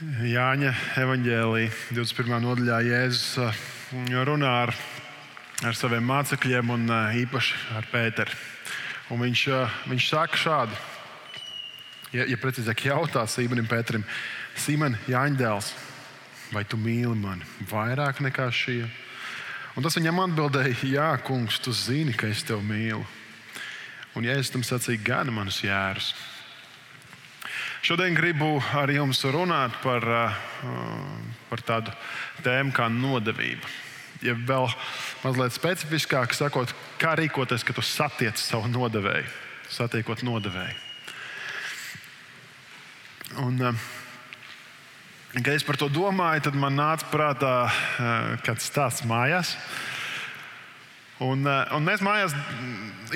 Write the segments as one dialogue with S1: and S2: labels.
S1: Jāņa evanģēlīja 21. nodaļā Jēzus uh, runā ar, ar saviem mācekļiem un uh, īpaši ar Pēteru. Un viņš, uh, viņš saka šādi, ja, ja precīzāk jautā Sīmanim Pēterim, Sīman, Jāņa dēls, vai tu mīli mani vairāk nekā šie? Un tas viņam atbildēja, Jā, kungs, tu zini, ka es tevi mīlu. Un Jēzus tam sacīja, gana manus jērus. Šodien gribu ar jums runāt par, par tādu tēmu kā nodevība. Ja vēl mazliet specifiskāk sakot, kā rīkoties, kad tu satiec savu nodevēju, satiekot nodevēju. Un, kad es par to domāju, tad man nāca prātā kāds stāsts mājās. Un, un mēs mājās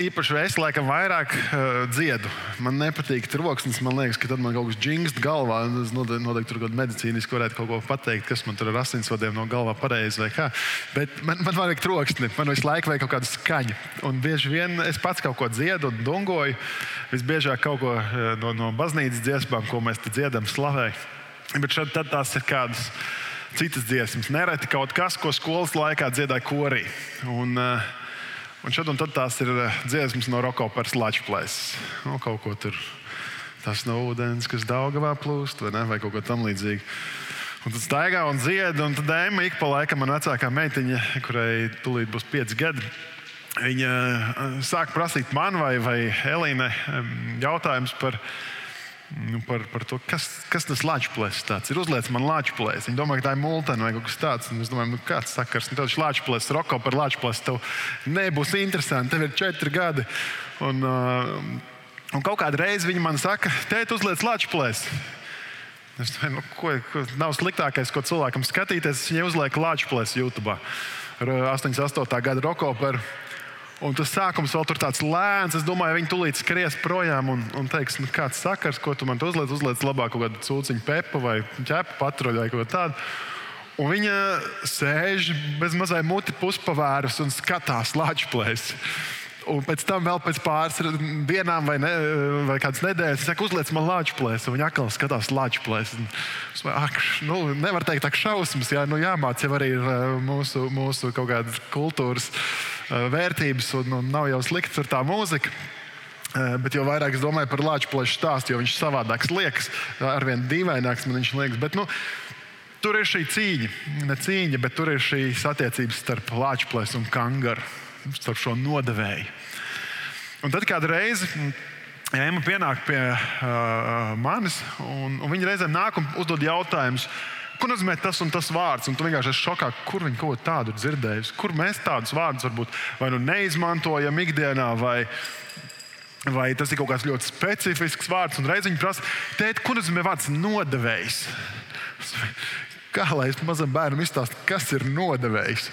S1: īpaši es laikam vairāk uh, dziedu. Man nepatīk troksnis. Man liekas, ka tad man kaut kas džingst galvā. Es noteikti tur kaut kādā medicīniski varētu kaut ko pateikt, kas man tur ar asinsvadiem no galvā pareizi vai kā. Bet man, man vajag troksni. Man visu laiku vajag kaut kādu skaņu. Un bieži vien es pats kaut ko dziedu un dungoju. Visbiežāk kaut ko no, no baznīcas dziesmām, ko mēs dziedam, slavējam. Bet šeit tās ir kādas citas dziesmas. Nereti kaut kas, ko skolas laikā dziedāja korī. Un, uh, Un šad un tad tās ir eh, dziesmas no Rokopas Latvijas. Nu, kaut ko tur tas no ūdens, kas Daugavā plūst, vai, ne, vai kaut ko tamlīdzīgu. Un tad staigā un dzied, un tad Emma ik pa laikam man vecākā meitiņa, kurai tūlīt būs pieci gadi. Viņa eh, sāk prasīt man vai, vai Elīnai jautājumus par viņu nu, par, par to, kas, kas tas lāčplēs tāds ir. Uzliec man lāčplēs. Viņi domā, ka tā ir multena vai kaut kas tāds. Un es domāju, nu, kāds sakars, nu, tāds lāčplēs, roko par lāčplēs. Tev nebūs interesanti, tev ir četri gadi. Un, uh, un kaut kādu reizi viņi man saka, tēt, uzliec lāčplēs. Es domāju, nu, ko, ko, nav sliktākais, ko cilvēkam skatīties. Viņai uzliek lāčplēs YouTube. Ar 88. gada roko par Un tas sākums vēl tur tāds lēns. Es domāju, viņi tūlīt skries projām un, un teiks, nu, kāds sakars, ko tu man uzliec. Uzliec labāk kaut kādu cūciņu pepu vai ķepu patruļu vai ko tādu. Un viņa sēž bez mazai muti puspavērus un skatās lāčplēs. Un pēc tam vēl pēc pāris dienām vai, ne, vai kādas nedēļas es saku, uzliec man lāču plēsu. Viņa atkal skatās lāču plēsu. Nu, nevar teikt, ka šausmas, jā, nu, jāmācās arī mūsu, mūsu kaut kādas kultūras vērtības, un, un nav jau slikts ar tā mūziku. Bet jau vairāk es domāju par Latvijas stāstu, jo viņš savādāks liekas, arvien dīvaināks man viņš liekas. Bet, nu, tur ir šī cīņa, ne cīņa, bet tur ir šīs attiecības starp Latvijas un kangaru starp šo nodevēju. Un tad kādu reizi. Ja Ema pienāk pie uh, manis, un, un viņa reizēm nāk un uzdod jautājumus, ko nozīmē tas un tas vārds. Un tu vienkārši esi šokā, kur viņi kaut ko tādu dzirdējuši. Kur mēs tādus vārdus varbūt vai nu neizmantojam ikdienā, vai, vai tas ir kaut kāds ļoti specifisks vārds. Un reizē viņi prasa, tēt, ko nozīmē vārds nodevējs? Kā lai es mazam bērnam izstāstu, kas ir nodevējs?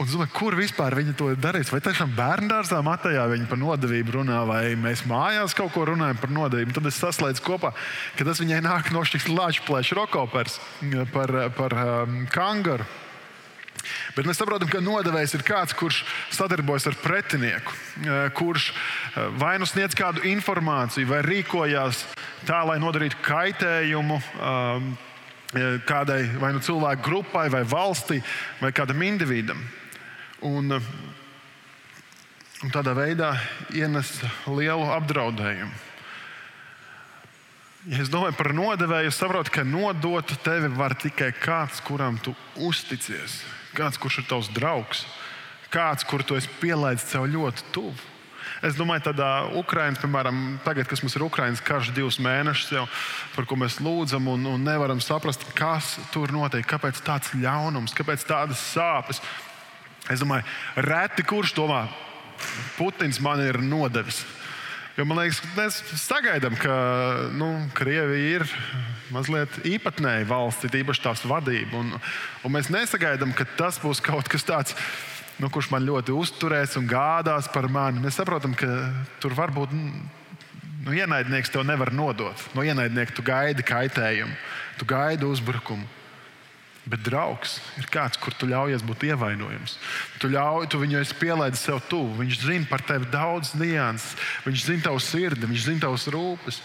S1: Un es domāju, kur vispār viņi to darīs? Vai tiešām bērngārzā matējā viņi par nodevību runā, vai mēs mājās kaut ko runājam par nodevību? Tad es saslēdzu kopā, ka tas viņai nāk no šīs lāčplēša rokopers par, par um, kangaru. Bet mēs saprotam, ka nodevējs ir kāds, kurš sadarbojas ar pretinieku, eh, kurš eh, vai nu sniedz kādu informāciju, vai rīkojās tā, lai nodarītu kaitējumu. Um, eh, kādai vai nu cilvēku grupai, vai valstī, vai kādam individam un, un tādā veidā ienes lielu apdraudējumu. Ja es domāju par nodevēju, es saprotu, ka nodot tevi var tikai kāds, kuram tu uzticies, kāds, kurš ir tavs draugs, kāds, kuru tu esi pielaidis sev ļoti tuvu. Es domāju, tādā Ukraiņā, piemēram, tagad, kas mums ir Ukraiņas karš divus mēnešus, jau, par ko mēs lūdzam, un, un nevaram saprast, kas tur notiek, kāpēc tāds ļaunums, kāpēc tādas sāpes. Es domāju, reti kurš domā, Putins man ir nodevis. Jo man liekas, mēs sagaidām, ka nu, Krievija ir mazliet īpatnēja valsts, īpaši tās vadība. Un, un mēs nesagaidām, ka tas būs kaut kas tāds, nu, kurš man ļoti uzturēs un gādās par mani. Mēs saprotam, ka tur var būt nu, ienaidnieks, tev nevar nodot. No ienaidnieka tu gaidi kaitējumu, tu gaidi uzbrukumu. Bet draugs ir kāds, kur tu ļaujies būt ievainojams. Tu, ļauj, tu viņu pielaidi sev tuvu. Viņš zina par tevi daudz nianses, viņš zina tavu sirdi, viņš zina tavas rūpes.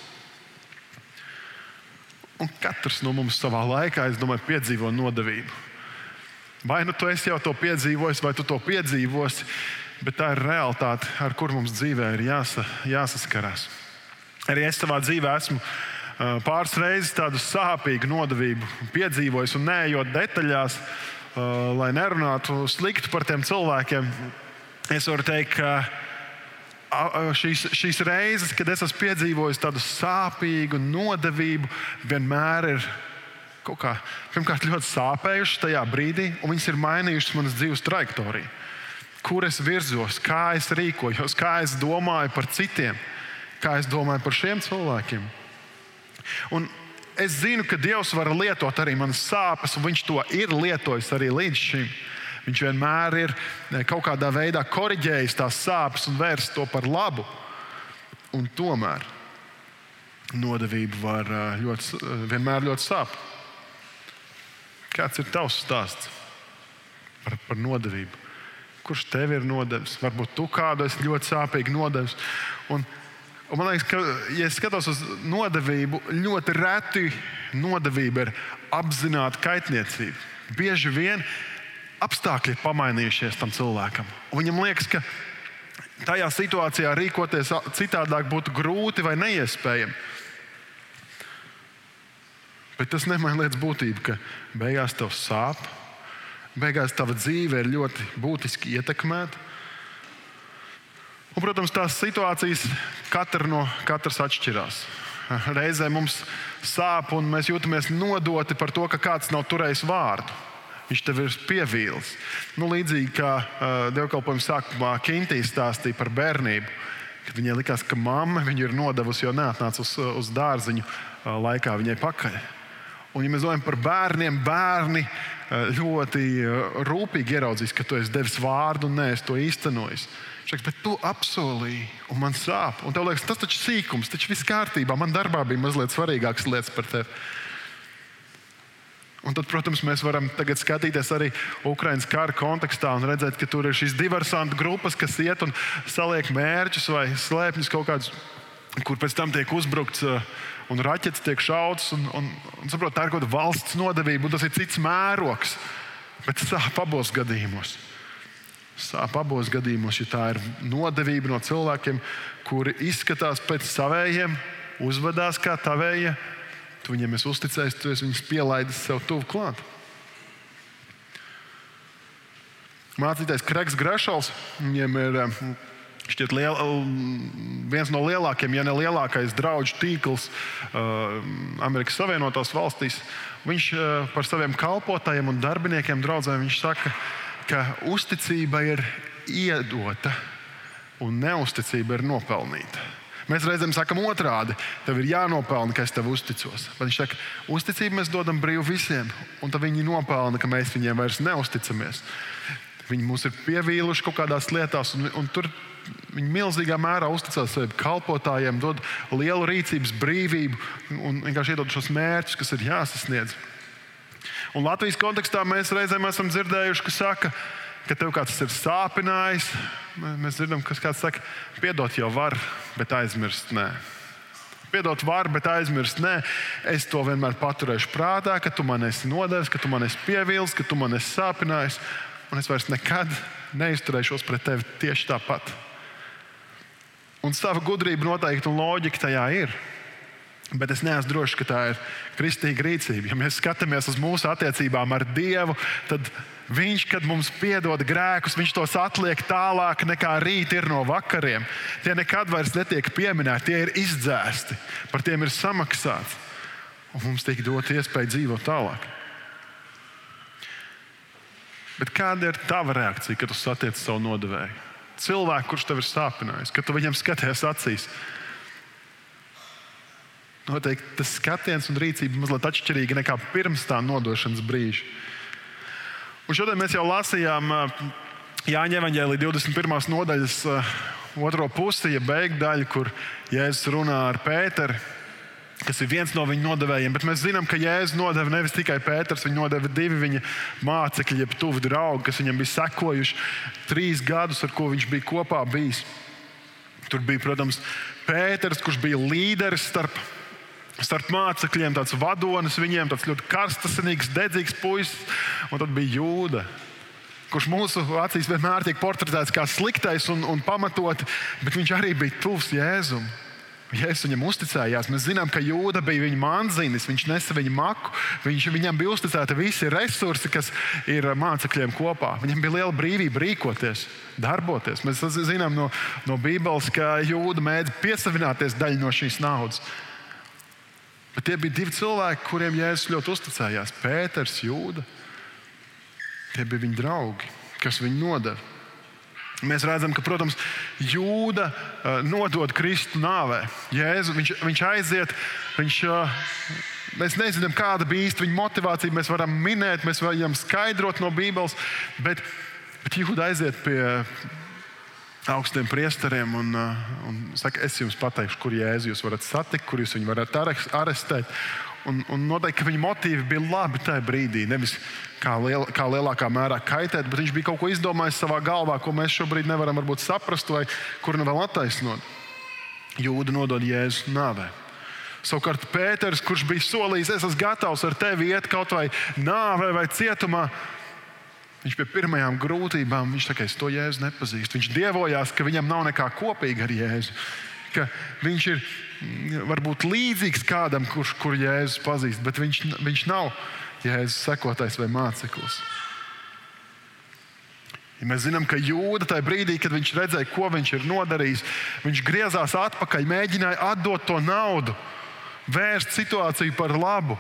S1: Un katrs no mums savā laikā, es domāju, piedzīvo nodevību. Vai nu tu esi jau to piedzīvojis, vai tu to piedzīvosi, bet tā ir realitāte, ar kur mums dzīvē ir jāsa, jāsaskarās. Arī es savā dzīvē esmu pāris reizes tādu sāpīgu nodevību piedzīvojis, un neejot detaļās, lai nerunātu slikti par tiem cilvēkiem, es varu teikt, ka šīs, šīs reizes, kad es esmu piedzīvojis tādu sāpīgu nodevību, vienmēr ir kaut kā pirmkārt ļoti sāpējušas tajā brīdī, un viņas ir mainījušas manas dzīves trajektoriju. Kur es virzos, kā es rīkojos, kā es domāju par citiem, kā es domāju par šiem cilvēkiem. Un es zinu, ka Dievs var lietot arī manas sāpes, un Viņš to ir lietojis arī līdz šim. Viņš vienmēr ir eh, kaut kādā veidā korģējis tās sāpes un vērst to par labu. Un tomēr nodevība var eh, ļoti, eh, vienmēr ļoti sāpēt. Kāds ir tavs stāsts par, par nodevību? Kurš tev ir nodevis? Varbūt tu kādu esi ļoti sāpīgi nodevis. Un, un man liekas, ka, ja skatos uz nodevību, ļoti reti nodevība ir apzināta kaitniecība. Bieži vien apstākļi ir pamainījušies tam cilvēkam. Un viņam liekas, ka tajā situācijā rīkoties citādāk būtu grūti vai neiespējami. Bet tas nemaina lietas būtību, ka beigās tev sāp, beigās tava dzīve ir ļoti būtiski ietekmēta. Un, protams, tās situācijas katra no katras atšķirās. Reizē mums sāp, un mēs jūtamies nodoti par to, ka kāds nav turējis vārdu. Viņš tev ir pievīlis. Nu, līdzīgi kā uh, dievkalpojuma sākumā Kintīs stāstīja par bērnību, kad viņai likās, ka mamma viņu ir nodevusi, jo neatnāca uz, uz dārziņu uh, laikā viņai pakaļ. Un, ja mēs domājam par bērniem, bērni eh, ļoti eh, rūpīgi ieraudzīs, ka tu esi devis vārdu un neesi to īstenojis. Šaks, bet tu apsolīji, un man sāp. Un tev liekas, tas taču sīkums, taču viss kārtībā. Man darbā bija mazliet svarīgākas lietas par tevi. Un tad, protams, mēs varam skatīties arī Ukraiņas kara kontekstā un redzēt, ka tur ir šīs diversantu grupas, kas iet un saliek mērķus vai slēpņus kaut kādus, kur pēc tam tiek uzbrukts. Uh, un raķetes tiek šautas. Un, un, un, saprot, tā ir kaut kāda valsts nodevība, un tas ir cits mērogs. Bet sāp abos gadījumos. Sāp abos gadījumos, ja tā ir nodevība no cilvēkiem, kuri izskatās pēc savējiem, uzvedās kā tavējie. Tu viņiem esi uzticējis, tu esi viņus pielaidis sev tuvu klāt. Mācīties Kregs Grešals, viņiem ir šķiet liel, viens no lielākajiem, ja ne lielākais draugu tīkls uh, Amerikas Savienotās valstīs. Viņš uh, par saviem kalpotājiem un darbiniekiem draudzēm saka, ka uzticība ir iedota un neusticība ir nopelnīta. Mēs reizēm sakām otrādi. Tev ir jānopelna, ka es tev uzticos. Bet viņš saka, uzticību mēs dodam brīvi visiem, un tad viņi nopelna, ka mēs viņiem vairs neusticamies. Viņi mūs ir pievīluši kaut kādās lietās, un, un tur Viņi milzīgā mērā uzticās saviem kalpotājiem, dod lielu rīcības brīvību un vienkārši iedod šos mērķus, kas ir jāsasniedz. Un Latvijas kontekstā mēs reizēm esam dzirdējuši, ka saka, ka tev kāds ir sāpinājis. Mēs dzirdam, ka kāds saka, piedot jau var, bet aizmirst nē. Piedot var, bet aizmirst nē. Es to vienmēr paturēšu prātā, ka tu man esi nodevis, ka tu man esi pievīlis, ka tu man esi sāpinājis. Un es vairs nekad neizturēšos pret tevi tieši tāpat. Un sava gudrība noteikti un loģika tajā ir. Bet es neesmu drošs, ka tā ir kristīga rīcība. Ja mēs skatāmies uz mūsu attiecībām ar Dievu, tad Viņš, kad mums piedod grēkus, Viņš tos atliek tālāk nekā rīt ir no vakariem. Tie nekad vairs netiek pieminēti, tie ir izdzēsti, par tiem ir samaksāts. Un mums tiek dot iespēja dzīvot tālāk. Bet kāda ir tava reakcija, kad tu satiec savu nodevēju? Cilvēku, kurš tev ir sāpinājis, kad tu viņam skaties acīs. Noteikti tas skatiens un rīcība mazliet atšķirīga nekā pirms tā nodošanas brīža. Un šodien mēs jau lasījām Jāņa Evanģēlī 21. nodaļas otro pusi, ja beigdaļu, kur Jēzus runā ar Pēteru kas ir viens no viņa nodevējiem. Bet mēs zinām, ka Jēzus nodeva nevis tikai Pēters, viņa nodeva divi viņa mācekļi, jeb tuvi draugi, kas viņam bija sekojuši trīs gadus, ar ko viņš bija kopā bijis. Tur bija, protams, Pēters, kurš bija līderis starp Starp mācekļiem tāds vadonis, viņiem tāds ļoti karstasinīgs, dedzīgs puisis, un tad bija jūda kurš mūsu acīs vienmēr tiek portretēts kā sliktais un, un pamatot, bet viņš arī bija tuvs Jēzum. Jēzus viņam uzticējās. Mēs zinām, ka Jūda bija viņa manzinis, viņš nesa viņa maku. Viņš, viņam bija uzticēti visi resursi, kas ir mācekļiem kopā. Viņam bija liela brīvība rīkoties, darboties. Mēs zinām no, no Bībeles, ka Jūda mēdz piesavināties daļu no šīs naudas. Bet tie bija divi cilvēki, kuriem Jēzus ļoti uzticējās - Pēters, Jūda. Tie bija viņa draugi, kas viņu nodeva. Mēs redzam, ka, protams, Jūda uh, nodod Kristu nāvē. Jēzu, viņš, viņš aiziet, viņš, uh, mēs nezinām, kāda bija īsta viņa motivācija. Mēs varam minēt, mēs varam skaidrot no Bībeles, bet, bet Jūda aiziet pie augstiem priesteriem un, uh, un saka, es jums pateikšu, kur Jēzu jūs varat satikt, kur jūs viņu varat arestēt. Un, un noteikti, viņa motīvi bija labi tajā brīdī. Nevis kā, liel, kā lielākā mērā kaitēt, bet viņš bija kaut ko izdomājis savā galvā, ko mēs šobrīd nevaram saprast, vai kur nu vēl attaisnot. Jūda nodod Jēzu nāvē. Savukārt Pēters, kurš bija solījis, es esmu gatavs ar tevi iet kaut vai nāvē vai cietumā, viņš pie pirmajām grūtībām, viņš teica, es to Jēzu nepazīstu. Viņš dievojās, ka viņam nav nekā kopīga ar Jēzu. Ka viņš ir varbūt līdzīgs kādam, kurš kur Jēzus pazīst, bet viņš, viņš nav Jēzus sekotājs vai māceklis. Ja mēs zinām, ka jūda tajā brīdī, kad viņš redzēja, ko viņš ir nodarījis, viņš griezās atpakaļ, mēģināja atdot to naudu, vērst situāciju par labu.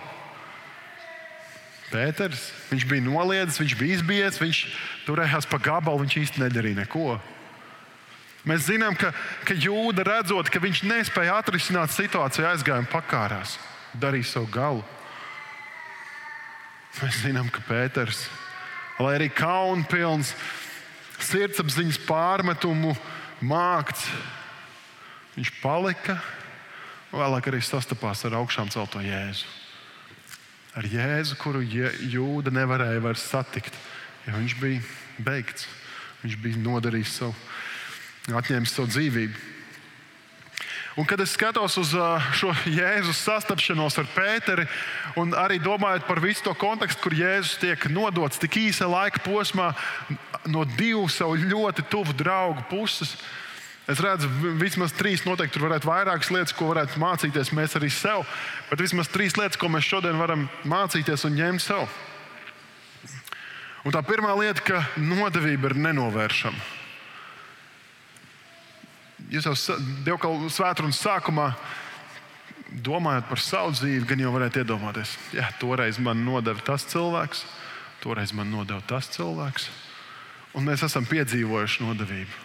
S1: Pēters, viņš bija noliedzis, viņš bija izbijies, viņš turējās pa gabalu, viņš īsti nedarīja neko. Mēs zinām, ka, ka jūda redzot, ka viņš nespēja atrisināt situāciju, aizgāja un pakārās, darīja savu galu. Mēs zinām, ka Pēters, lai arī kaunpilns, sirdsapziņas pārmetumu mākts, viņš palika. Vēlāk arī sastapās ar augšām celto Jēzu. Ar Jēzu, kuru jūda nevarēja vairs satikt, jo viņš bija beigts. Viņš bija nodarījis savu atņēmis savu dzīvību. Un, kad es skatos uz šo Jēzus sastapšanos ar Pēteri, un arī domājot par visu to kontekstu, kur Jēzus tiek nodots tik īsa laika posmā no divu savu ļoti tuvu draugu puses, es redzu, vismaz trīs noteikti tur varētu vairākas lietas, ko varētu mācīties mēs arī sev, bet vismaz trīs lietas, ko mēs šodien varam mācīties un ņemt sev. Un tā pirmā lieta, ka nodevība ir nenovēršama jūs jau dievkalpošanas svētdienas sākumā domājot par savu dzīvi, gan jau varētu iedomāties, ja toreiz man nodeva tas cilvēks, toreiz man nodeva tas cilvēks, un mēs esam piedzīvojuši nodevību.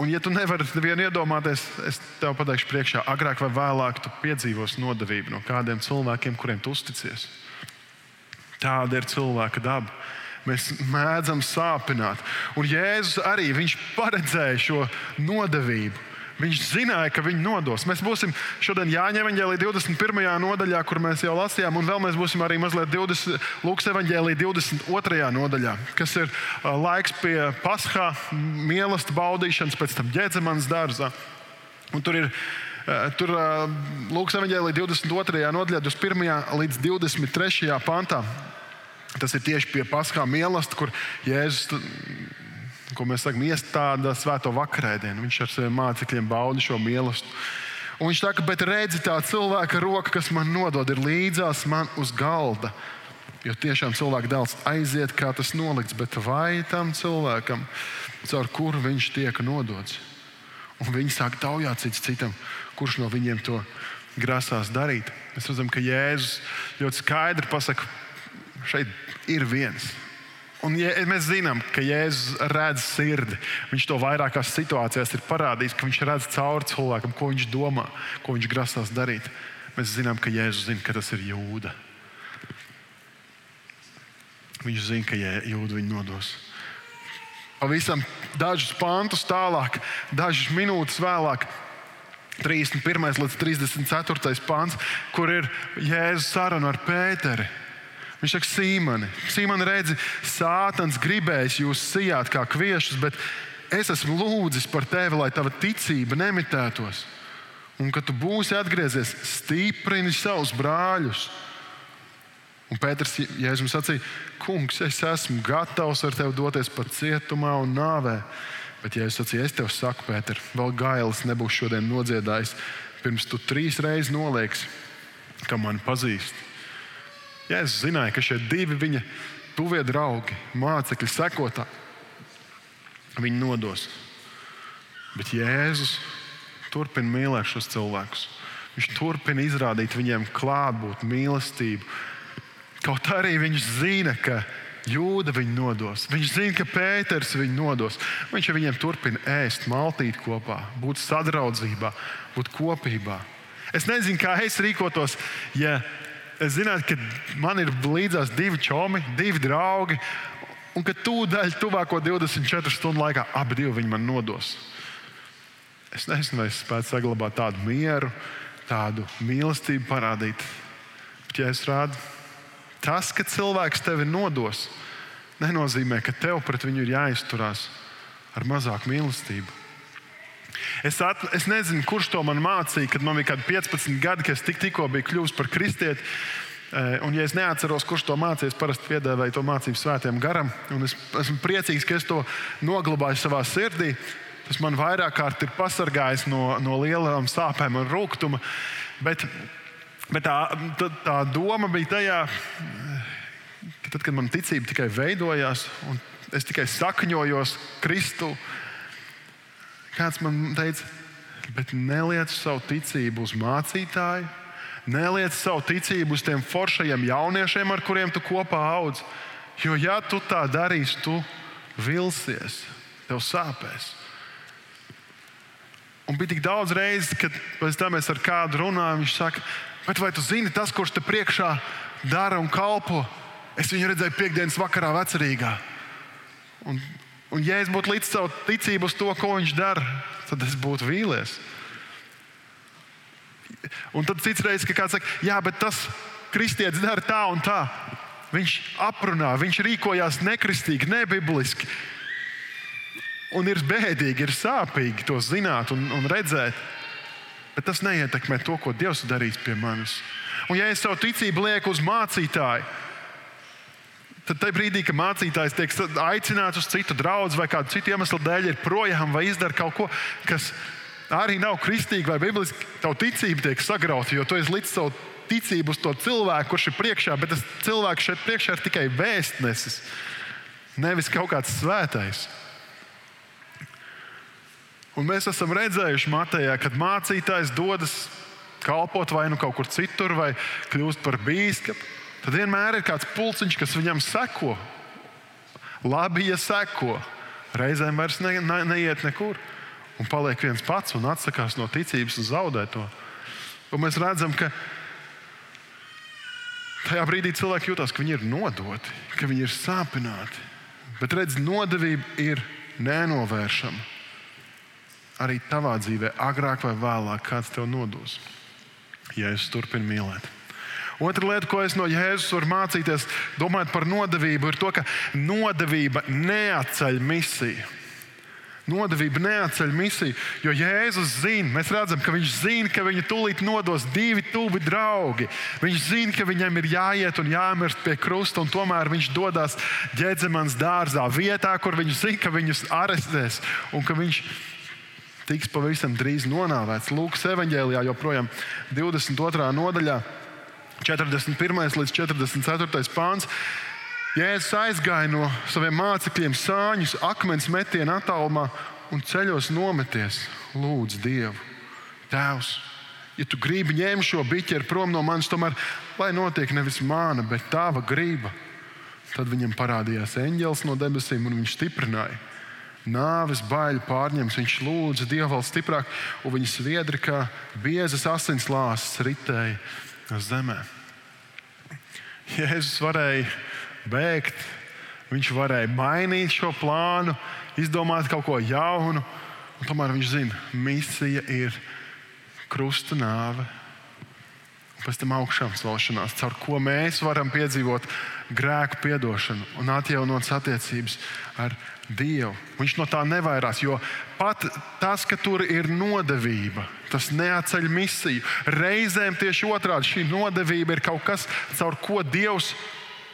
S1: Un, ja tu nevari nevienu iedomāties, es tev pateikšu, priekšā, agrāk vai vēlāk tu piedzīvosi nodevību no kādiem cilvēkiem, kuriem tu uzticies. Tāda ir cilvēka daba. Mēs mēdzam sāpināt. Un Jēzus arī paredzēja šo nodevību. Viņš zināja, ka viņi nodos. Mēs būsim šodien Jāņa evanģēlī 21. nodaļā, kur mēs jau lasījām, un vēl mēs būsim arī mazliet 20, Lūks evanģēlī 22. nodaļā, kas ir laiks pie Paskā mīlestības baudīšanas, pēc tam ģēdzemanas dārzā. Un tur ir Tur Lūks evanģēlī 22. nodaļā, 21. līdz 23. pantā. Tas ir tieši pie paskā mīlestības, kur Jēzus, ko mēs sakām, iestāda svēto vakarēdienu. Viņš ar saviem mācekļiem bauda šo mīlestību. Un viņš saka, bet redzi tā cilvēka roka, kas man nodod, ir līdzās man uz galda. Jo tiešām cilvēka dēls aiziet, kā tas nolikts, bet vai tam cilvēkam, caur kuru viņš tiek nodots? Un viņi sāk taujāt cits citam, kurš no viņiem to grasās darīt. Mēs redzam, ka Jēzus ļoti skaidri pasakā, šeit ir viens. Un ja mēs zinām, ka Jēzus redz sirdi. Viņš to vairākās situācijās ir parādījis, ka viņš redz cauri cilvēkam, ko viņš domā, ko viņš grasās darīt. Mēs zinām, ka Jēzus zina, ka tas ir jūda. Viņš zina, ka jūda viņu nodos. Pavisam dažus pantus tālāk, dažas minūtes vēlāk, 31. līdz 34. pāns, kur ir Jēzus saruna ar Pēteri. Viņš saka, Sīmani, Sīmani redzi, Sātans gribēs jūs sijāt kā kviešus, bet es esmu lūdzis par tevi, lai tava ticība nemitētos. Un, kad tu būsi atgriezies, stiprini savus brāļus. Un Pēters Jēzus sacīja, Kungs, es esmu gatavs ar tevi doties pat cietumā un nāvē. Bet, ja es sacīju, es tev saku, Pēter, vēl gailis nebūs šodien nodziedājis, pirms tu trīs reizes nolieks, ka mani pazīst. Ja es zināju, ka šie divi viņa tuvie draugi, mācekļi, sekotāji, viņi nodos. Bet Jēzus turpina mīlēt šos cilvēkus. Viņš turpina izrādīt viņiem klātbūtni, mīlestību. Kaut arī viņš zina, ka Jūda viņu nodos. Viņš zina, ka Pēters viņu nodos. Viņš ar viņiem turpina ēst, maltīt kopā, būt sadraudzībā, būt kopībā. Es nezinu, kā es rīkotos, ja es zinātu, ka man ir līdzās divi čomi, divi draugi, un ka tūdaļ tuvāko 24 stundu laikā abi viņi man nodos. Es nezinu, vai es spētu saglabāt tādu mieru, tādu mīlestību parādīt. Bet, ja es rādu, tas, ka cilvēks tevi nodos, nenozīmē, ka tev pret viņu ir jāizturās ar mazāku mīlestību. Es, at, es nezinu, kurš to man mācīja, kad man bija 15 gadi, kad es tik, tikko biju kļuvis par kristieti. Eh, un, ja es neatceros, kurš to mācīja, es parasti piedāvāju to mācību svētiem garam. Es esmu priecīgs, ka es to noglabāju savā sirdī. Tas man vairāk kārt ir pasargājis no, no lielām sāpēm un rūkuma. Bet, bet tā, tā, tā doma bija tajā, ka tad, kad man ticība tikai veidojās un es tikai sakņojos Kristu, kāds man teica, bet neliec savu ticību uz mācītāju, neliec savu ticību uz tiem foršajiem jauniešiem, ar kuriem tu kopā audz. Jo, ja tu tā darīsi, tu vilsies, tev sāpēs. Un bija tik daudz reizes, kad mēs ar kādu runājam, viņš saka, bet vai tu zini, tas, kurš te priekšā dara un kalpo, es viņu redzēju piekdienas vakarā vecerīgā. Un, un ja es būtu līdz savu ticību uz to, ko viņš dara, tad es būtu vīlies. Un tad cits reizes, ka kāds saka, jā, bet tas kristietis dara tā un tā. Viņš aprunā, viņš rīkojās nekristīgi, nebibliski. Un ir bēdīgi, ir sāpīgi to zināt un, un redzēt. Bet tas neietekmē to, ko Dievs darīs pie manis. Un, ja es savu ticību lieku uz mācītāju, tad tajā brīdī, kad mācītājs tiek aicināts uz citu draugu vai kādu citu iemeslu dēļ, ir projām vai izdara kaut ko, kas arī nav kristīgi vai bibliski, tavu ticību tiek sagrauta, jo tu esi līdz savu ticību uz to cilvēku, kurš ir priekšā, bet tas cilvēks šeit priekšā ir tikai vēstnesis, nevis kaut kāds svētais. Un mēs esam redzējuši Matejā, kad mācītājs dodas kalpot vai nu kaut kur citur, vai kļūst par bīskapu. Tad vienmēr ir kāds pulciņš, kas viņam seko. Labi, ja seko. Reizēm vairs ne, ne, neiet nekur. Un paliek viens pats un atsakās no ticības un zaudē to. Un mēs redzam, ka tajā brīdī cilvēki jūtas, ka viņi ir nodoti, ka viņi ir sāpināti. Bet redz, nodevība ir nenovēršama arī tavā dzīvē, agrāk vai vēlāk, kāds tev nodos. Jēzus turpina mīlēt. Otra lieta, ko es no Jēzus varu mācīties, domājot par nodevību, ir tas, ka nodevība neatceļ misiju. Nodevība neatceļ misiju, jo Jēzus zina, mēs redzam, ka viņš zina, ka viņu tūlīt nodos divi tuvi draugi. Viņš zina, ka viņam ir jāiet un jāmirst pie krusta, un tomēr viņš dodas ģēdzemans dārzā, vietā, kur viņš zina, ka viņus arestēs un ka viņš tiks pavisam drīz nonāvēts. Lūkas evanģēlijā joprojām 22. nodaļā, 41. līdz 44. pāns. Jēzus aizgāja no saviem mācekļiem sāņus, akmens metienu attālumā un ceļos nometies. Lūdzu, Dievu, Tēvs, ja tu gribi ņemt šo biķeri prom no manis, tomēr lai notiek nevis mana, bet tava griba. Tad viņam parādījās eņģēlis no debesīm un viņš stiprināja nāves baili pārņems. Viņš lūdza Dievu vēl stiprāk, un viņa sviedri kā biezas asins lāsas ritēja zemē. Jēzus varēja bēgt, viņš varēja mainīt šo plānu, izdomāt kaut ko jaunu, un tomēr viņš zina, misija ir krusta nāve. pēc tam augšām celšanās, caur ko mēs varam piedzīvot grēku piedošanu un atjaunot attiecības ar Dievu. Viņš no tā nevairās, jo pat tas, ka tur ir nodevība, tas neatceļ misiju. Reizēm tieši otrādi šī nodevība ir kaut kas, caur ko Dievs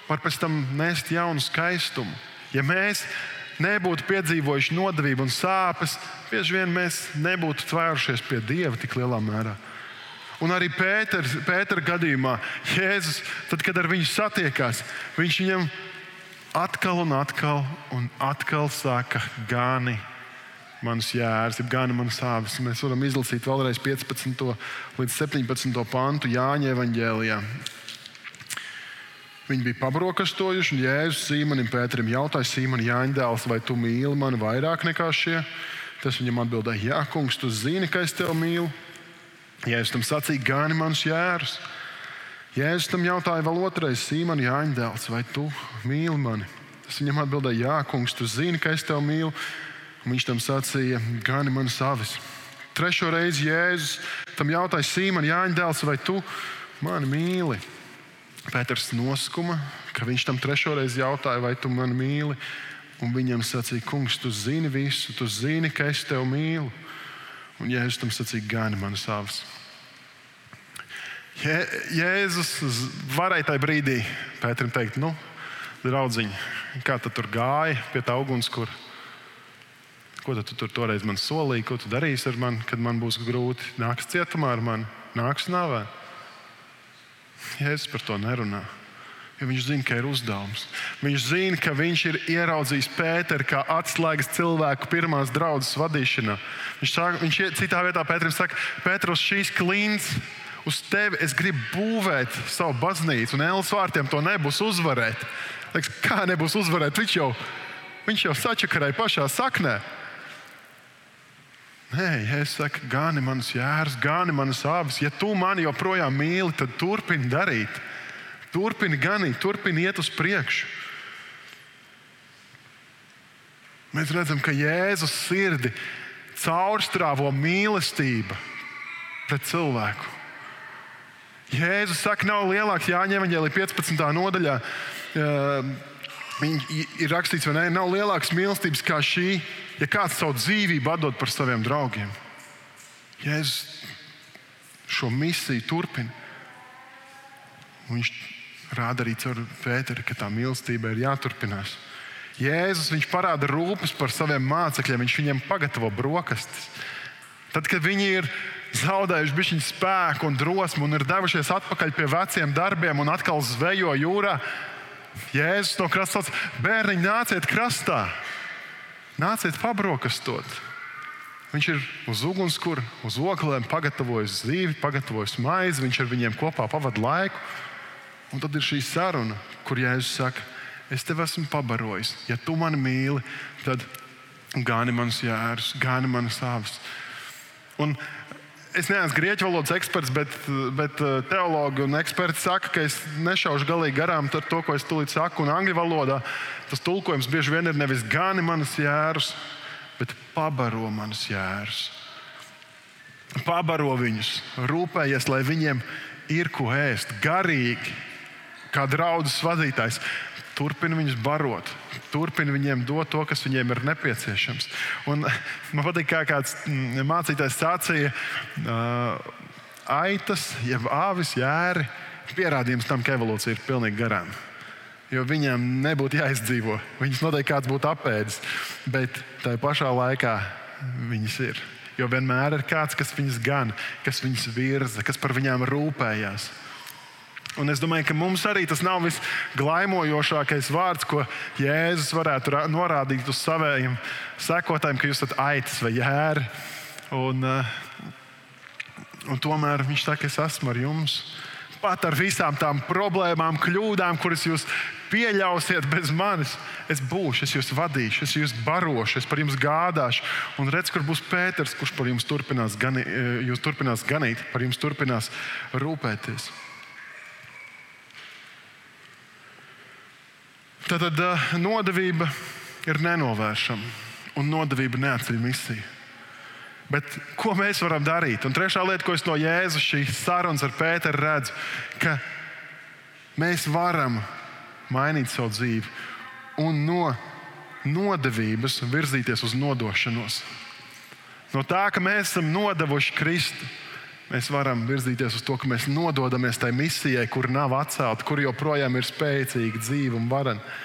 S1: var pēc tam nest jaunu skaistumu. Ja mēs nebūtu piedzīvojuši nodevību un sāpes, bieži vien mēs nebūtu tvērušies pie Dieva tik lielā mērā. Un arī Pētera gadījumā Jēzus, tad, kad ar viņu satiekās, viņš viņam atkal un atkal, un atkal saka, gani manas jēras, jeb gani manas sāpes. Mēs varam izlasīt vēlreiz 15. līdz 17. pantu Jāņa evanģēlijā. Viņi bija pabrokastojuši, un Jēzus Sīmanim Pēterim jautāja, Sīmanim, Jāņa dēls, vai tu mīli mani vairāk nekā šie? Tas viņam atbildēja, Jā, kungs, tu zini, ka es tevi mīlu. Jēzus tam sacīja, gani manus jērus. Jēzus tam jautāja vēl otrais, Sīmaņa Jāņa dēls, vai tu mīli mani? Tas viņam atbildēja, Jā, kungs, tu zini, ka es tevi mīlu. Un viņš tam sacīja, gani man savis. Trešo reizi Jēzus tam jautāja, Sīmaņa Jāņa dēls, vai tu mani mīli? Pēters noskuma, ka viņš tam trešo reizi jautāja, vai tu mani mīli. Un viņam sacīja, kungs, tu zini visu, tu zini, ka es tevi mīlu. Un Jēzus tam sacīja, gani man savas. Jē, Jēzus varēja tajā brīdī Pēterim teikt, nu, draugiņ, kā tu tur gāji pie tā ugunskura? Ko tu tur toreiz man solīji, ko tu darīsi ar mani, kad man būs grūti? Nāks cietumā ar mani, nāks nāvē. Jēzus par to nerunā. Jo viņš zina, ka ir uzdevums. Viņš zina, ka viņš ir ieraudzījis Pēteru kā atslēgas cilvēku pirmās draudzes vadīšanā. Viņš, saka, viņš citā vietā Pēterim saka, Pēter, uz šīs klints, uz tevi es gribu būvēt savu baznīcu, un Ēlas vārtiem to nebūs uzvarēt. Liekas, kā nebūs uzvarēt? Viņš jau, viņš jau sačakarēja pašā saknē. Nē, es saku, gani manas jēras, gani manas abas. Ja tu mani joprojām mīli, tad turpini darīt. Turpini ganīt, turpini iet uz priekšu. Mēs redzam, ka Jēzus sirdi caurstrāvo mīlestība pret cilvēku. Jēzus saka, nav lielāks Jāņa Evanģēlī 15. nodaļā. Viņa ir rakstīts, ne? Nav lielākas mīlestības kā šī, ja kāds savu dzīvību atdod par saviem draugiem. Jēzus šo misiju turpina. Viņš rāda arī caur Pēteru, ka tā mīlestība ir jāturpinās. Jēzus viņš parāda rūpes par saviem mācekļiem, viņš viņiem pagatavo brokastis. Tad, kad viņi ir zaudējuši bišķiņu spēku un drosmi un ir devušies atpakaļ pie veciem darbiem un atkal zvejo jūrā, Jēzus no krasta sauc: Bērniņi, nāciet krastā, nāciet pabrokastot. Viņš ir uz ugunskura, uz oglēm pagatavojis zīvi, pagatavojis maizi, viņš ar viņiem kopā pavadīja laiku. Un tad ir šī saruna, kur Jēzus saka, es tevi esmu pabarojis. Ja tu mani mīli, tad gāni manas jēras, gāni manas sāpes. Un es neesmu grieķu valodas eksperts, bet, bet uh, teologi un eksperti saka, ka es nešaušu galīgi garām ar to, ko es tūlīt saku. Un angļu valodā tas tulkojums bieži vien ir nevis gāni manas jēras, bet pabaro manas jēras. Pabaro viņus, rūpējies, lai viņiem ir ko ēst, garīgi kā draudzes vadītājs, turpina viņus barot, turpina viņiem dot to, kas viņiem ir nepieciešams. Un man patīk, kā kāds mm, mācītājs sacīja, aitas, jeb āvis jēri, pierādījums tam, ka evolūcija ir pilnīgi garām. Jo viņiem nebūtu jāizdzīvo. Viņus noteikti kāds būtu apēdis, bet tajā pašā laikā viņas ir. Jo vienmēr ir kāds, kas viņas gan, kas viņas virza, kas par viņām rūpējās. Un es domāju, ka mums arī tas nav visglaimojošākais vārds, ko Jēzus varētu norādīt uz saviem sekotājiem, ka jūs esat aitas vai jēri. Un, eh, un tomēr viņš saka, es esmu ar jums. Pat ar visām tām problēmām, kļūdām, kuras jūs pieļausiet bez manis, es būšu, es jūs vadīšu, es jūs barošu, es par jums gādāšu. Un redz, kur būs Pēters, kurš par jums turpinās, gani, eh, jūs turpinās ganīt, par jums turpinās rūpēties. Tad nodevība ir nenovēršama, un nodevība neatceļ misiju. Bet ko mēs varam darīt? Un trešā lieta, ko es no Jēzus šīs sarunas ar Pēteru redzu, ka mēs varam mainīt savu dzīvi un no nodevības virzīties uz nodošanos. No tā, ka mēs esam nodevuši Kristu, mēs varam virzīties uz to, ka mēs nododamies tai misijai, kur nav atcelta, kur joprojām ir spēcīga dzīve un varena.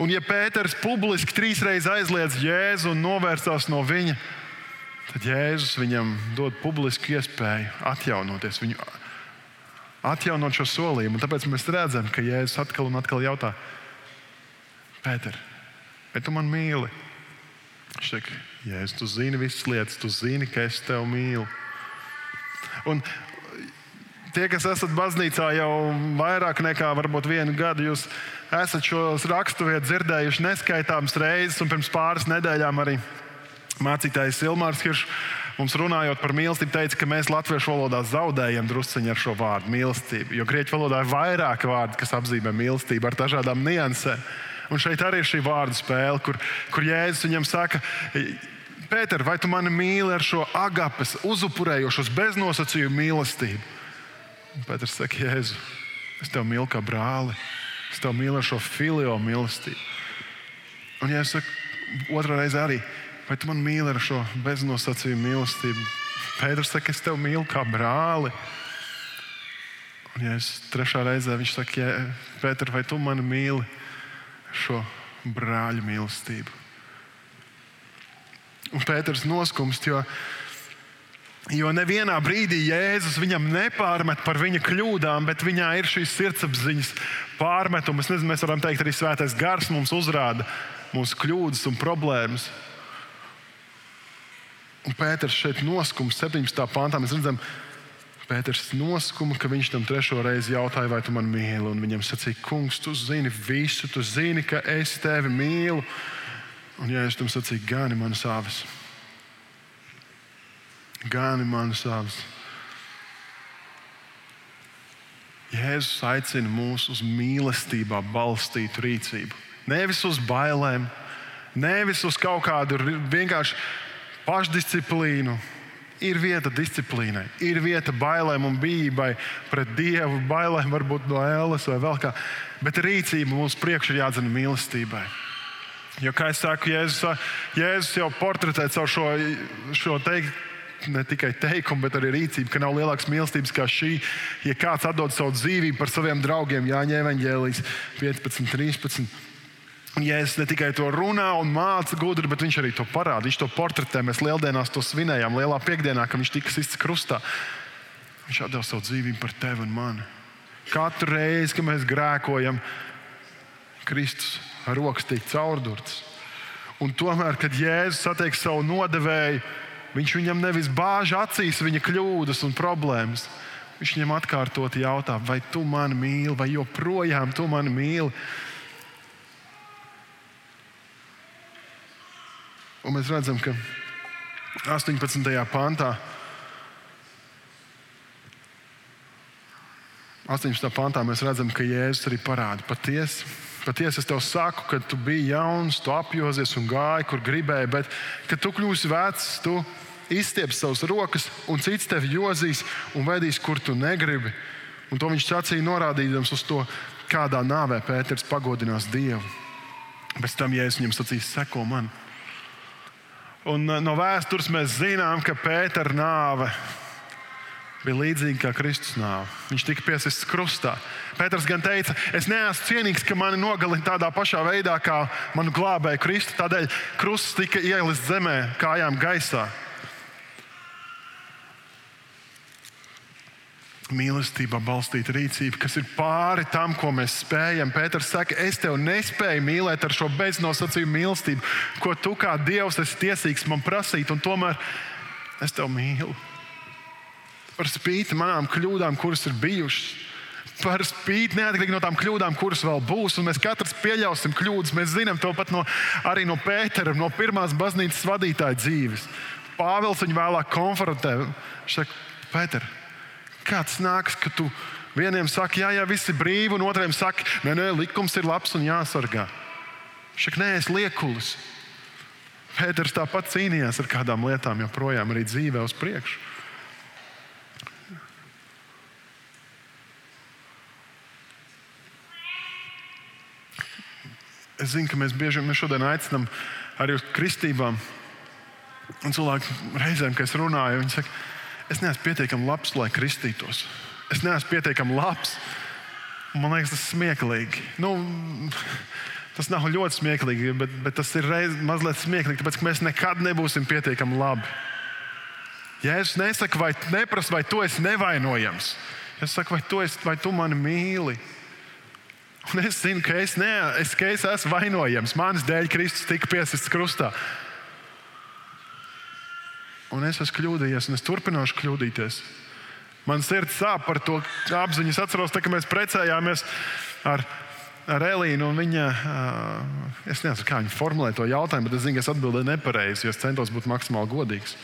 S1: Un, ja Pēters publiski trīsreiz aizliedz Jēzu un novērsās no viņa, tad Jēzus viņam dod publisku iespēju atjaunoties, viņu atjaunot šo solījumu. Un tāpēc mēs redzam, ka Jēzus atkal un atkal jautā, Pēter, vai tu man mīli? Viņš saka, Jēzus, tu zini visas lietas, tu zini, ka es tevi mīlu. Un tie, kas esat baznīcā jau vairāk nekā varbūt vienu gadu, jūs esat šos raksturvietus dzirdējuši neskaitāmas reizes, un pirms pāris nedēļām arī mācītājs Ilmārs Hiršs mums runājot par mīlestību, teica, ka mēs latviešu valodā zaudējam druskuļi ar šo vārdu mīlestība. Jo grieķu valodā ir vairāk vārdu, kas apzīmē mīlestību ar dažādām niansēm. Un šeit arī ir šī vārdu spēle, kur, kur Jēzus viņam saka, Pēter, vai tu mani mīli ar šo agapes, uzupurējošos, beznosacījumu mīlestību? Un Pēters saka, Jēzu, es tevi mīlu kā brāli, es tevi mīlu ar šo filio mīlestību. Un Jēzus saka, otrā reize arī, vai tu man mīli ar šo beznosacījumu mīlestību? Pēters saka, es tevi mīlu kā brāli. Un, es trešā reizē viņš saka, Pēter, vai tu mani mīli šo brāļa mīlestību? Un Pēters noskumst, jo, jo nevienā brīdī Jēzus viņam nepārmet par viņa kļūdām, bet viņā ir šīs sirdsapziņas pārmetums. Nezinu, mēs varam teikt, arī svētais gars mums uzrāda mūsu kļūdas un problēmas. Un Pēters šeit noskums 17. pāntā. Mēs redzam, Pēters noskuma, ka viņš tam trešo reizi jautāja, vai tu mani mīli. Un viņam sacīja, kungs, tu zini visu, tu zini, ka es tevi mīlu. Un es tam sacīju, gani manas avis, gani manas avis. Jēzus aicina mūs uz mīlestībā balstītu rīcību. Nevis uz bailēm, nevis uz kaut kādu vienkārši pašdisciplīnu. Ir vieta disciplīnai, ir vieta bailēm un bijībai pret Dievu, bailēm varbūt no ēlas vai vēl kā. Bet rīcība mums priekšā ir jādzina mīlestībai. Jo, kā jau saku, Jēzus, Jēzus jau portretē caur šo, šo teikt, ne tikai teikumu, bet arī rīcību, ka nav lielākas mīlestības kā šī. Ja kāds atdod savu dzīvību par saviem draugiem, Jāņa Evangelijas 15, 13. Un Jēzus ne tikai to runā un māca gudri, bet viņš arī to parāda. Viņš to portretē. Mēs lieldienās to svinējām, lielā piekdienā, kad viņš tika sists krustā. Viņš atdeva savu dzīvību par tevi un mani. Katru reizi, kad mēs grēkojam, Kristus rokas tiek caurdurts. Un tomēr, kad Jēzus satiek savu nodevēju, viņš viņam nevis bāž acīs viņa kļūdas un problēmas. Viņš viņam atkārtot jautā, vai tu mani mīli, vai joprojām tu mani mīli. Un mēs redzam, ka 18. pantā, 18. pantā mēs redzam, ka Jēzus arī parāda patiesi. Patiesi es tev saku, ka tu biji jauns, tu apjozies un gāji, kur gribēji, bet kad tu kļūsi vecs, tu izstieps savas rokas, un cits tevi jozīs un vedīs, kur tu negribi. Un to viņš sacīja, norādījams uz to, kādā nāvē Pēters pagodinās Dievu. Pēc tam, ja es viņam sacīju, seko man. Un uh, no vēstures mēs zinām, ka Pētera nāve bija līdzīga kā Kristus nāve. Viņš tika piesists krustā. Pēters gan teica, es neesmu cienīgs, ka mani nogalina tādā pašā veidā, kā manu glābēju Kristu. Tādēļ krusts tika ielists zemē, kājām gaisā. mīlestībā balstīta rīcība, kas ir pāri tam, ko mēs spējam. Pēters saka, es tevi nespēju mīlēt ar šo beznosacījumu mīlestību, ko tu kā Dievs esi tiesīgs man prasīt, un tomēr es tevi mīlu. Par spīti manām kļūdām, kuras ir bijušas. Par spīti neatkarīgi no tām kļūdām, kuras vēl būs, un mēs katrs pieļausim kļūdas. Mēs zinām to pat no, arī no Pētera, no pirmās baznīcas vadītāja dzīves. Pāvils viņu vēlāk konfrontē. Viņš saka, Pēter, Kāds nāks, ka tu vieniem saki, jā, jā, viss ir brīvi, un otriem saki, nē, nē, likums ir labs un jāsargā. Šak, nē, es liekulis. Pēters tāpat cīnījās ar kādām lietām, joprojām arī dzīvē uz priekšu. Es zinu, ka mēs bieži vien šodien aicinām arī uz kristībām. Un cilvēki reizēm, kad es runāju, viņi saka, es neesmu pietiekami labs, lai kristītos. Es neesmu pietiekami labs. Man liekas, tas ir smieklīgi. Nu, Tas nav ļoti smieklīgi, bet, bet tas ir reiz, mazliet smieklīgi, tāpēc ka mēs nekad nebūsim pietiekami labi. Ja es nesaku, vai neprasu, vai tu esi nevainojams, es saku, vai tu, esi, vai tu mani mīli. Un es zinu, ka es, ne, es, ka es esmu vainojams. Manas dēļ Kristus tika piesists krustā. Un es esmu kļūdījies, un es turpināšu kļūdīties. Man sirds sāp par to apziņu. Es atceros, tā, ka mēs precējāmies ar ar Elīnu. Viņa, es nezinu, kā viņa formulēja to jautājumu, bet es zinu, ka es atbildēju nepareizi, jo es centos būt maksimāli godīgs.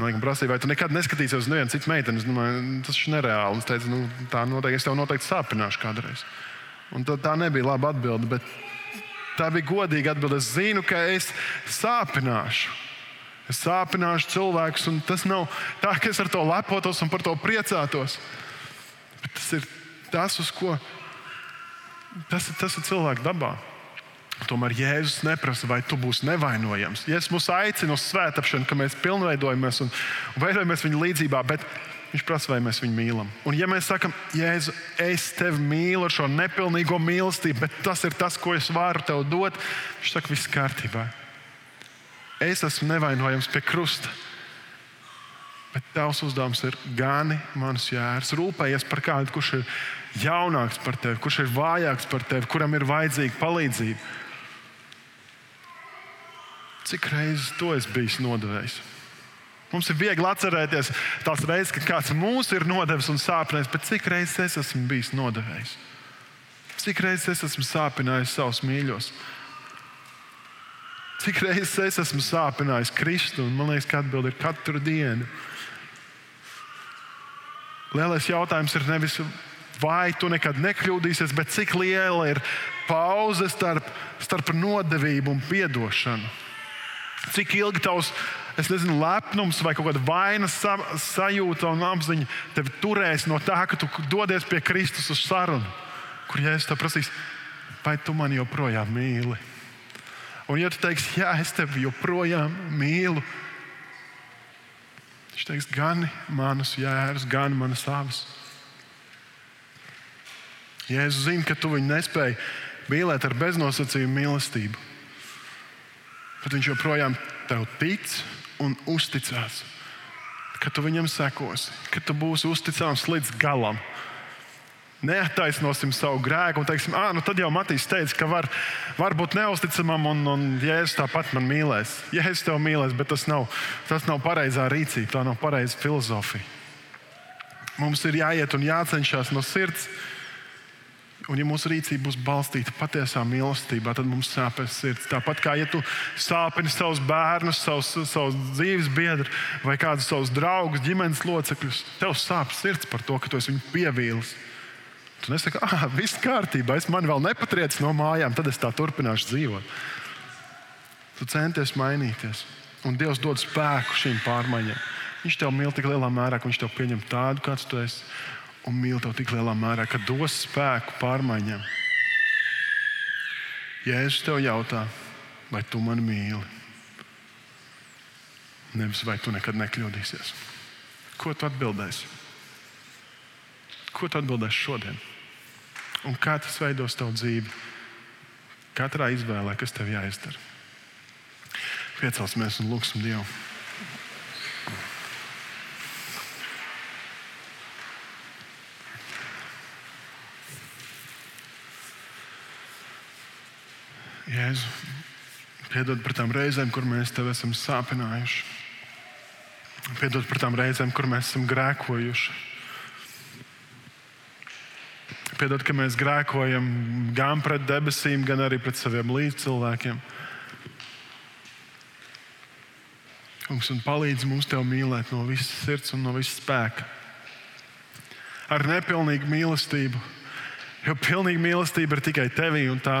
S1: Viņa prasīja, vai tu nekad neskatīsies uz nevienu citu meiteni. Es domāju, tas ir nereāli. Es teicu, nu, tā noteikti, es tev noteikti sāpināšu kādreiz. Un tā, nebija laba atbilde, bet tā bija godīga atbilde. Es zinu, ka es sāpināšu. Es sāpināšu cilvēkus, un tas nav tā, ka es ar to lepotos un par to priecātos. Bet tas ir tas, uz ko Tas, tas ir cilvēka dabā. Tomēr Jēzus neprasa, vai tu būsi nevainojams. Jēzus mūs aicina uz svētāpšanu, ka mēs pilnveidojamies un, veidojamies viņa līdzjūtībā, viņš prasa, vai mēs viņu mīlam. Un, ja mēs sakām, Jēzu, es tevi mīlu ar šo nepilnīgo mīlestību, bet tas ir tas, ko es varu tev dot, viņš saka, viss kārtībā. Es esmu nevainojams pie krusta. Bet tavs uzdevums ir gani manas jēras, rūpējies par kādu, kurš ir jaunāks par tevi, kurš ir vājāks par tevi, kuram ir vajadzīga palīdzība. Cik reizes to es biju nodevējis? Mums ir viegli atcerēties tās reizes, kad kāds mūs ir nodevis un sāpinājis, bet cik reizes es esmu bijis nodevējis? Cik reizes es esmu sāpinājis savus mīļos? Cik reizes es esmu sāpinājis Kristu? Man liekas, ka atbilde ir katru dienu. Lielais jautājums ir nevis vai tu nekad nekļūdīsies, bet cik liela ir pauze starp, starp nodevību un atdošanu. Cik ilgi tavs nezinu, lepnums vai kaut kāda vainas sa sajūta un apziņa tevi turēs no tā, ka tu dodies pie Kristus uz sarunu, kur Jēzus te prasīs, vai tu mani joprojām mīli. Un, ja tu teiksi, jā, es tevi joprojām mīlu, viņš teiks, gan manas jēras, gan manas savas. Jēzus zina, ka tu viņu nespēji mīlēt ar beznosacījumu mīlestību. Bet viņš joprojām tev tic un uzticās. Ka tu viņam sekosi, ka tu būsi uzticams līdz galam. Neattaisnosim savu grēku un teiksim, ah, nu tad jau Matīs teica, ka var, var būt neusticamam un, un Jēzus tāpat man mīlēs. Jēzus tev mīlēs, bet tas nav, tas nav pareizā rīcība, tā nav pareiza filozofija. Mums ir jāiet un jācenšas no sirds Un, ja mūsu rīcība būs balstīta patiesā mīlestībā, tad mums sāpēs sirds. Tāpat kā ja tu sāpini savus bērnus, savus, savus dzīves biedrus vai kādus savus draugus, ģimenes locekļus, tev sāp sirds par to, ka tu esi viņu pievīlis. Tu nesaki, ah, viss kārtībā, es man vēl nepatriecu no mājām, tad es tā turpināšu dzīvot. Tu centies mainīties, un Dievs dod spēku šīm pārmaiņām. Viņš tev mīl tik lielā mērā, ka viņš tev pieņem tādu, kāds tu esi un mīl tev tik lielā mērā, ka dos spēku pārmaiņām. Jēzus tev jautā, vai tu mani mīli? Nevis vai tu nekad nekļūdīsies. Ko tu atbildēsi? Ko tu atbildēsi šodien? Un kā tas veidos tavu dzīvi? Katrā izvēlē, kas tev jāizdara. Piecelsimies un lūgsim Dievu. Jēzu, piedod par tām reizēm, kur mēs tevi esam sāpinājuši. Piedod par tām reizēm, kur mēs esam grēkojuši. Piedod, ka mēs grēkojam gan pret debesīm, gan arī pret saviem līdzcilvēkiem. Kungs, un palīdz mums te mīlēt no visas sirds un no visas spēka. Ar nepilnīgu mīlestību. Jo pilnīga mīlestība ir tikai tevī un tā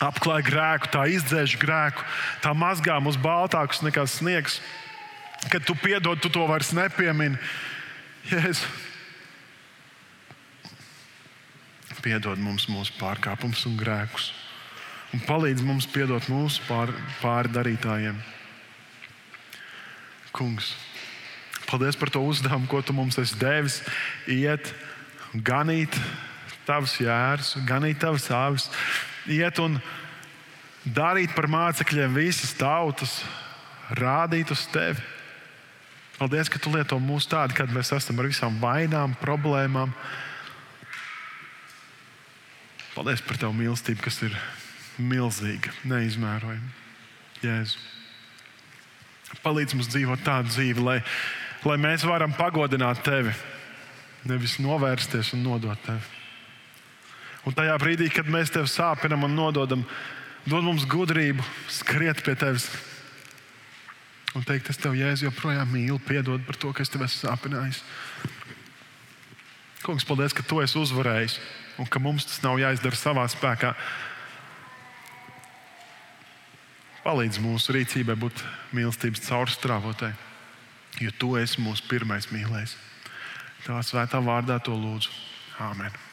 S1: apklāj grēku, tā izdzēš grēku, tā mazgā mūs baltākus nekā sniegs. Kad tu piedod, tu to vairs nepiemini. Jēzu. Piedod mums mūsu pārkāpumus un grēkus. Un palīdz mums piedot mūsu pār, pārdarītājiem. Kungs, paldies par to uzdevumu, ko tu mums esi devis. Iet, ganīt tavus jērus, ganīt tavas avis, iet un darīt par mācekļiem visas tautas, rādīt uz tevi. Paldies, ka tu lieto mūs tādu, kad mēs esam ar visām vainām, problēmām. Paldies par tavu mīlestību, kas ir milzīga, neizmērojama. Jēzu. Palīdz mums dzīvot tādu dzīvi, lai, lai mēs varam pagodināt tevi, nevis novērsties un nodot tevi. Un tajā brīdī, kad mēs tevi sāpinam un nododam, dod mums gudrību, skriet pie tevis un teikt, es tev jēzu joprojām mīlu, piedod par to, ka es tev esmu sāpinājis. Kungs, paldies, ka tu esi uzvarējis un ka mums tas nav jāizdara savā spēkā. Palīdz mūsu rīcībai būt mīlestības caurstrāvotai, jo tu esi mūsu pirmais mīlējs. Tā svētā vārdā to lūdzu. Āmen!